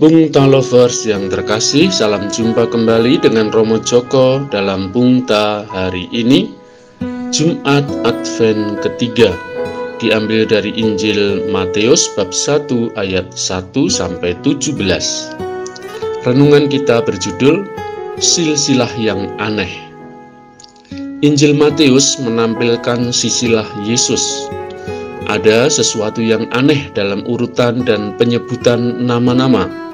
Bung Lovers yang terkasih, salam jumpa kembali dengan Romo Joko dalam Bungta hari ini, Jumat Advent ketiga, diambil dari Injil Matius bab 1 ayat 1 sampai 17. Renungan kita berjudul Silsilah yang Aneh. Injil Matius menampilkan sisilah Yesus ada sesuatu yang aneh dalam urutan dan penyebutan nama-nama.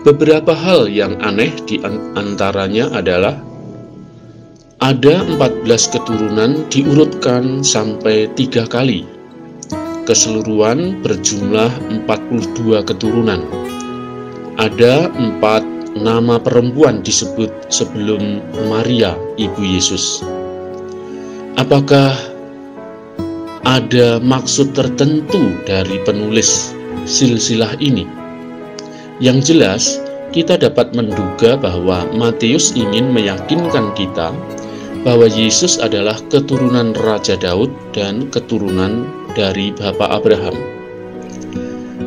Beberapa hal yang aneh di antaranya adalah ada 14 keturunan diurutkan sampai tiga kali. Keseluruhan berjumlah 42 keturunan. Ada empat nama perempuan disebut sebelum Maria, Ibu Yesus. Apakah ada maksud tertentu dari penulis silsilah ini? Yang jelas, kita dapat menduga bahwa Matius ingin meyakinkan kita bahwa Yesus adalah keturunan Raja Daud dan keturunan dari Bapak Abraham.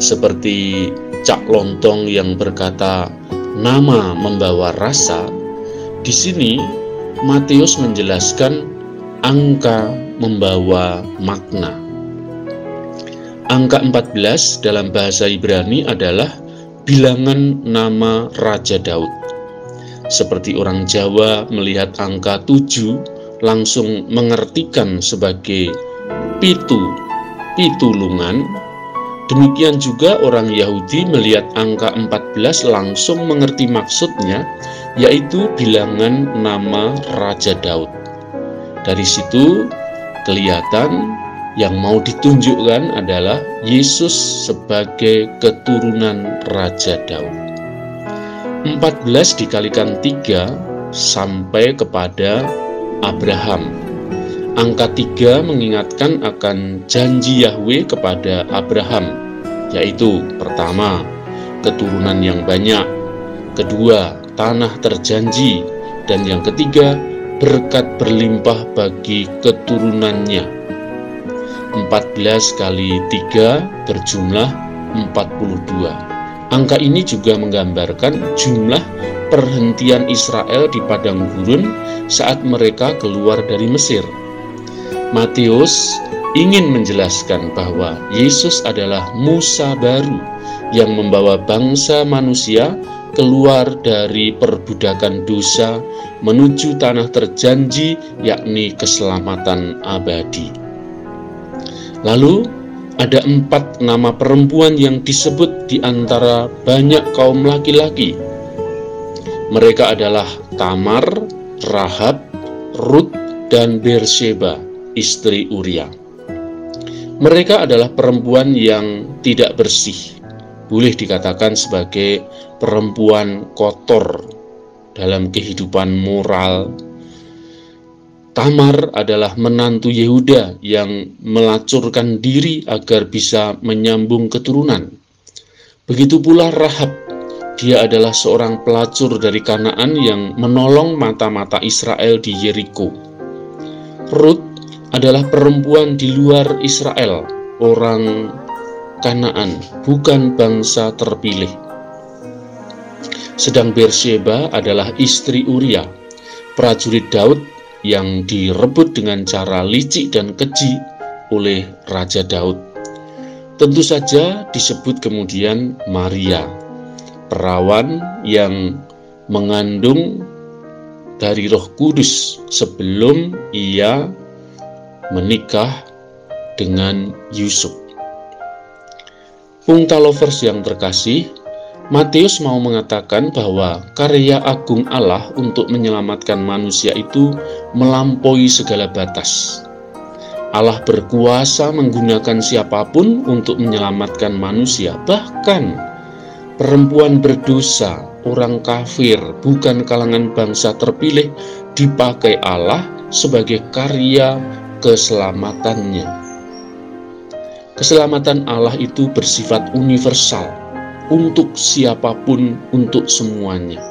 Seperti Cak Lontong yang berkata, "Nama membawa rasa." Di sini Matius menjelaskan angka membawa makna. Angka 14 dalam bahasa Ibrani adalah bilangan nama Raja Daud. Seperti orang Jawa melihat angka 7 langsung mengertikan sebagai pitu, pitulungan. Demikian juga orang Yahudi melihat angka 14 langsung mengerti maksudnya, yaitu bilangan nama Raja Daud. Dari situ kelihatan yang mau ditunjukkan adalah Yesus sebagai keturunan Raja Daud. 14 dikalikan 3 sampai kepada Abraham. Angka 3 mengingatkan akan janji Yahweh kepada Abraham, yaitu pertama, keturunan yang banyak, kedua, tanah terjanji, dan yang ketiga, berkat berlimpah bagi keturunannya 14 kali 3 berjumlah 42. Angka ini juga menggambarkan jumlah perhentian Israel di padang gurun saat mereka keluar dari Mesir. Matius ingin menjelaskan bahwa Yesus adalah Musa baru yang membawa bangsa manusia keluar dari perbudakan dosa menuju tanah terjanji, yakni keselamatan abadi. Lalu ada empat nama perempuan yang disebut di antara banyak kaum laki-laki. Mereka adalah Tamar, Rahab, Ruth, dan Berseba, istri Uria. Mereka adalah perempuan yang tidak bersih, boleh dikatakan sebagai perempuan kotor dalam kehidupan moral, Tamar adalah menantu Yehuda yang melacurkan diri agar bisa menyambung keturunan. Begitu pula Rahab, dia adalah seorang pelacur dari Kanaan yang menolong mata-mata Israel di Yeriko. Ruth adalah perempuan di luar Israel, orang Kanaan, bukan bangsa terpilih. Sedang Beersheba adalah istri Uria, prajurit Daud yang direbut dengan cara licik dan keji oleh Raja Daud. Tentu saja disebut kemudian Maria, perawan yang mengandung dari Roh Kudus sebelum ia menikah dengan Yusuf. Pungta lovers yang terkasih, Matius mau mengatakan bahwa karya agung Allah untuk menyelamatkan manusia itu melampaui segala batas. Allah berkuasa menggunakan siapa pun untuk menyelamatkan manusia, bahkan perempuan berdosa, orang kafir, bukan kalangan bangsa terpilih, dipakai Allah sebagai karya keselamatannya. Keselamatan Allah itu bersifat universal, untuk siapa pun, untuk semuanya.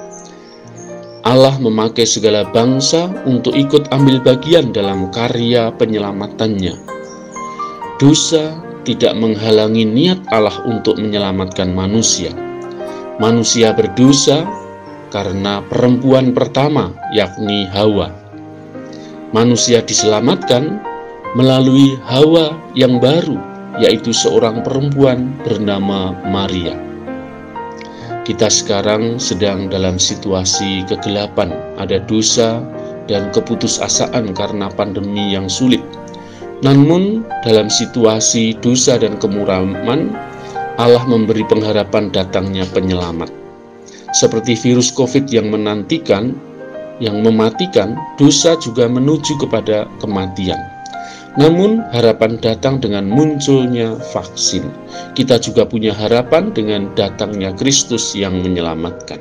Allah memakai segala bangsa untuk ikut ambil bagian dalam karya penyelamatannya. Dosa tidak menghalangi niat Allah untuk menyelamatkan manusia. Manusia berdosa karena perempuan pertama, yakni Hawa. Manusia diselamatkan melalui Hawa yang baru, yaitu seorang perempuan bernama Maria. Kita sekarang sedang dalam situasi kegelapan, ada dosa dan keputusasaan karena pandemi yang sulit. Namun, dalam situasi dosa dan kemuraman, Allah memberi pengharapan datangnya penyelamat. Seperti virus COVID yang menantikan, yang mematikan, dosa juga menuju kepada kematian. Namun harapan datang dengan munculnya vaksin. Kita juga punya harapan dengan datangnya Kristus yang menyelamatkan.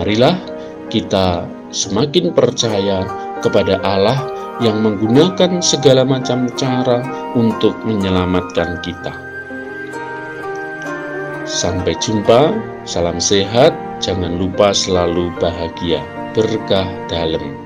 Marilah kita semakin percaya kepada Allah yang menggunakan segala macam cara untuk menyelamatkan kita. Sampai jumpa, salam sehat, jangan lupa selalu bahagia, berkah dalam.